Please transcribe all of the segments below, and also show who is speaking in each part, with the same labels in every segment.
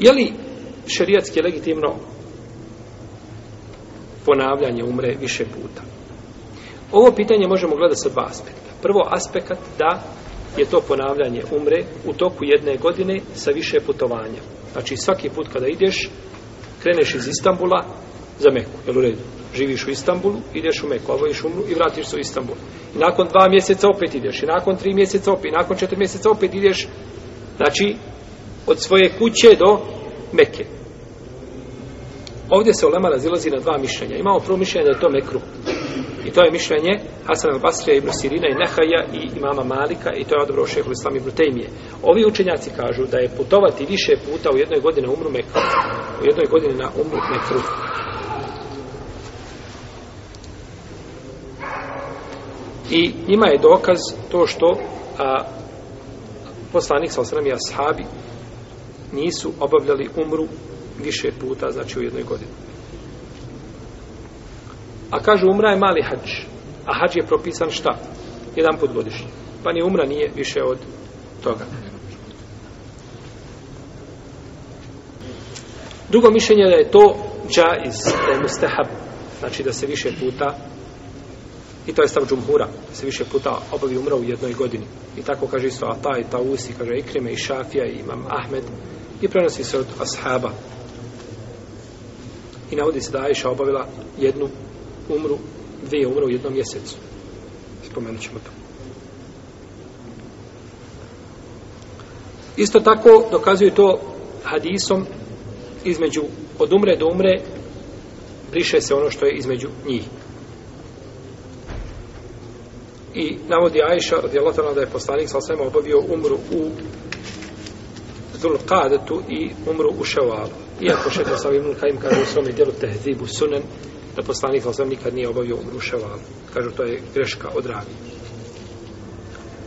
Speaker 1: Je li šerijatski legitimno ponavljanje umre više puta? Ovo pitanje možemo gledati sa dva aspekta. Prvo aspekt da je to ponavljanje umre u toku jedne godine sa više putovanja. Znači svaki put kada ideš, kreneš iz Istambula za Meku, jel u redu? Živiš u Istanbulu, ideš u Meku, obaviš umru i vratiš se u Istanbul. I nakon dva mjeseca opet ideš, i nakon tri mjeseca opet, i nakon četiri mjeseca opet ideš, znači, od svoje kuće do Mekke. Ovdje se Olema razilazi na dva mišljenja. Imamo prvo mišljenje da je to Mekru. I to je mišljenje Hasan al-Basrija, Ibn Sirina i Nehaja i imama Malika i to je odobro šehr Islam Ibn Tejmije. Ovi učenjaci kažu da je putovati više puta u jednoj godini na umru Mekru. U jednoj godini na umru Mekru. I njima je dokaz to što a, poslanik sa osram i ashabi nisu obavljali umru više puta, znači u jednoj godini. A kažu umra je mali hađ, a hađ je propisan šta? Jedan put godišnje. Pa ni umra nije više od toga. Drugo mišljenje da je to džaiz, da je mustahab, znači da se više puta i to je stav džumhura, da se više puta obavi umra u jednoj godini. I tako kaže isto Ata i Tausi, kaže Ikrime i Šafija i Imam Ahmed i prenosi se od ashaba. I navodi se da Aisha obavila jednu umru, dvije umre u jednom mjesecu. Spomenut ćemo to. Isto tako dokazuje to hadisom između od umre do umre briše se ono što je između njih. I navodi Ajša radijallahu da je poslanik sa svema obavio umru u Zul Qadetu i umru u Ševalu. Iako šehr sa Ibn Kajim kaže u svome dijelu Tehzibu Sunen, da poslanik sa nikad nije obavio umru u Ševalu. Kažu to je greška od ravi.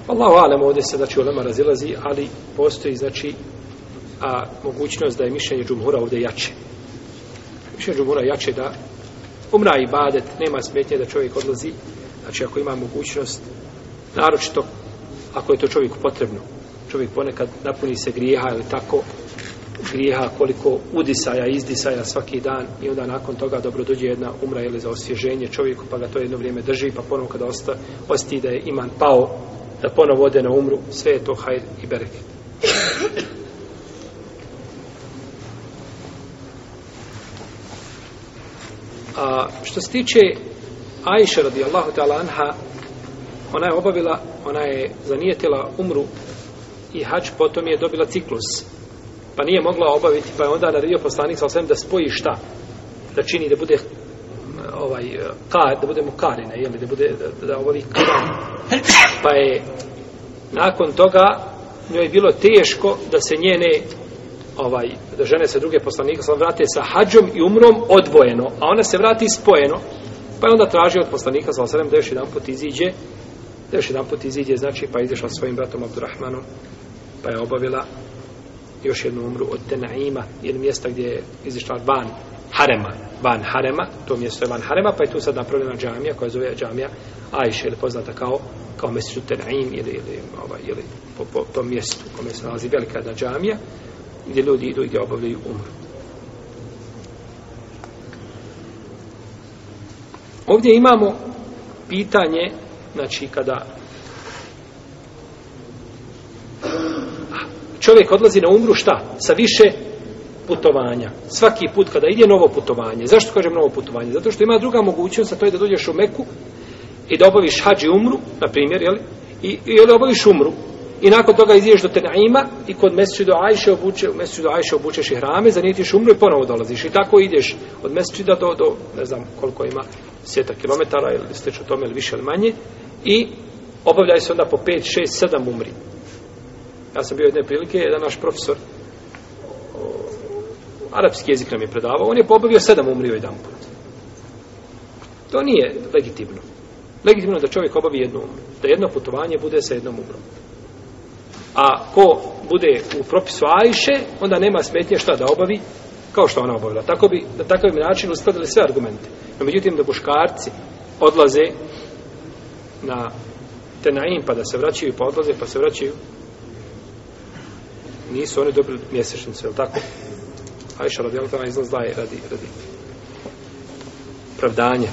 Speaker 1: Allahu alem ovdje se znači ulema razilazi, ali postoji znači a mogućnost da je mišljenje džumhura ovdje jače. Mišljenje džumhura jače da umra i badet, nema smetnje da čovjek odlazi Znači, ako ima mogućnost, naročito, ako je to čovjeku potrebno, čovjek ponekad napuni se grijeha ili tako, grijeha koliko udisaja, izdisaja svaki dan i onda nakon toga dobro dođe jedna umra ili za osvježenje čovjeku, pa ga to jedno vrijeme drži, pa ponovo kada osta, osti da je iman pao, da ponovo ode na umru, sve je to hajr i bereket. A što se tiče Ajša radijallahu ta'ala anha ona je obavila, ona je zanijetila umru i hač potom je dobila ciklus pa nije mogla obaviti pa je onda naredio poslanik sa osvijem da spoji šta? Da čini da bude ovaj kar, da bude mu karina, jeli, da bude da, da obavi karan pa je nakon toga njoj je bilo teško da se njene ovaj, da žene se druge poslanika sam vrate sa hađom i umrom odvojeno a ona se vrati spojeno. Pa je onda tražio od poslanika sa osadem da još jedan put iziđe, da još jedan put iziđe, znači, pa je svojim bratom Abdurrahmanom, pa je obavila još jednu umru od Tenaima, jedno mjesta gdje je izišla van Harema, van Harema, to mjesto je van Harema, pa je tu sad napravljena džamija, koja zove džamija Ajše, ili poznata kao, kao mjesto Tenaim, ili, ili, ovaj, ili po, po tom mjestu kome se nalazi velika jedna džamija, gdje ljudi idu i gdje obavljaju umru. Ovdje imamo pitanje, znači kada čovjek odlazi na umru šta? Sa više putovanja. Svaki put kada ide novo putovanje. Zašto kažem novo putovanje? Zato što ima druga mogućnost, a to je da dođeš u Meku i da obaviš hađi umru, na primjer, jel? I, i da obaviš umru. I nakon toga izješ do Tenaima i kod Meseču do Ajše obuče, u Meseču do Ajše obučeš i hrame, zanijetiš umru i ponovo dolaziš. I tako ideš od Meseču do, do, ne znam koliko ima, sjeta kilometara ili steče tome ili više ili manje i obavljaju se onda po 5, 6, 7 umri. Ja sam bio jedne prilike, jedan naš profesor o, arapski jezik nam je predavao, on je pobavio sedam, umrio jedan put. To nije legitimno. Legitimno da čovjek obavi jednu umru. Da jedno putovanje bude sa jednom umrom. A ko bude u propisu Ajše, onda nema smetnje šta da obavi kao što ona obavila. Tako bi, na takav bi način uskladili sve argumente. No, međutim, da buškarci odlaze na Tenaim pa da se vraćaju, pa odlaze pa se vraćaju, nisu oni dobili mjesečnicu, je li tako? Ajša radi Allah izlazla je radi, radi pravdanja